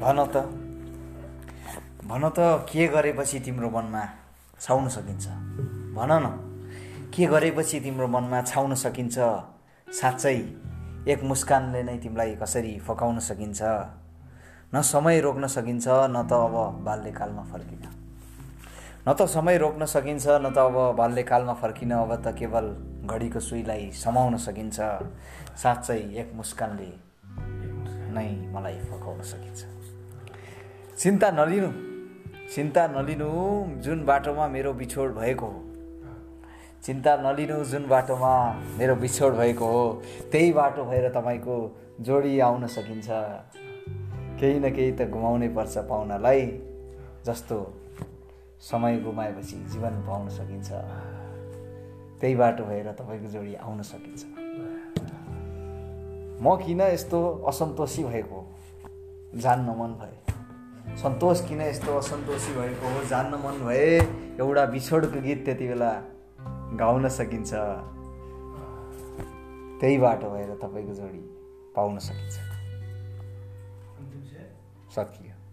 भन त। भन त के गरेपछि तिम्रो मनमा छाउन सकिन्छ? भन न। के गरेपछि तिम्रो मनमा छाउन सकिन्छ? साँच्चै एक मुस्कानले नै तिमीलाई कसरी फकाउन सकिन्छ? न समय रोक्न सकिन्छ न त अब बाल्यकालमा फर्किन। न त समय रोक्न सकिन्छ न त अब बाल्यकालमा फर्किन अब त केवल घडीको सुईलाई समाउन सकिन्छ। साँच्चै एक मुस्कानले नै मलाई फकाउन सकिन्छ। चिन्ता नलिनु। चिन्ता नलिनु जुन बाटोमा मेरो बिछोड भएको हो। चिन्ता नलिनु जुन बाटोमा मेरो बिछोड भएको हो। त्यही बाटो भएर तपाईँको जोडी आउन सकिन्छ। केही न केही त गुमाउनै पर्छ पाउनलाई जस्तो समय गुमाएपछि जीवन पाउन सकिन्छ। त्यही बाटो भएर तपाईँको जोडी आउन सकिन्छ। म किन यस्तो असन्तोषी भएको जान्न मन भए सन्तोष किन यस्तो असन्तोषी भएको हो? जान्न मन भए एउटा बिछोडको गीत त्यति बेला गाउन सकिन्छ। त्यही बाटो भएर तपाईँको जोडी पाउन सकिन्छ। सकियो।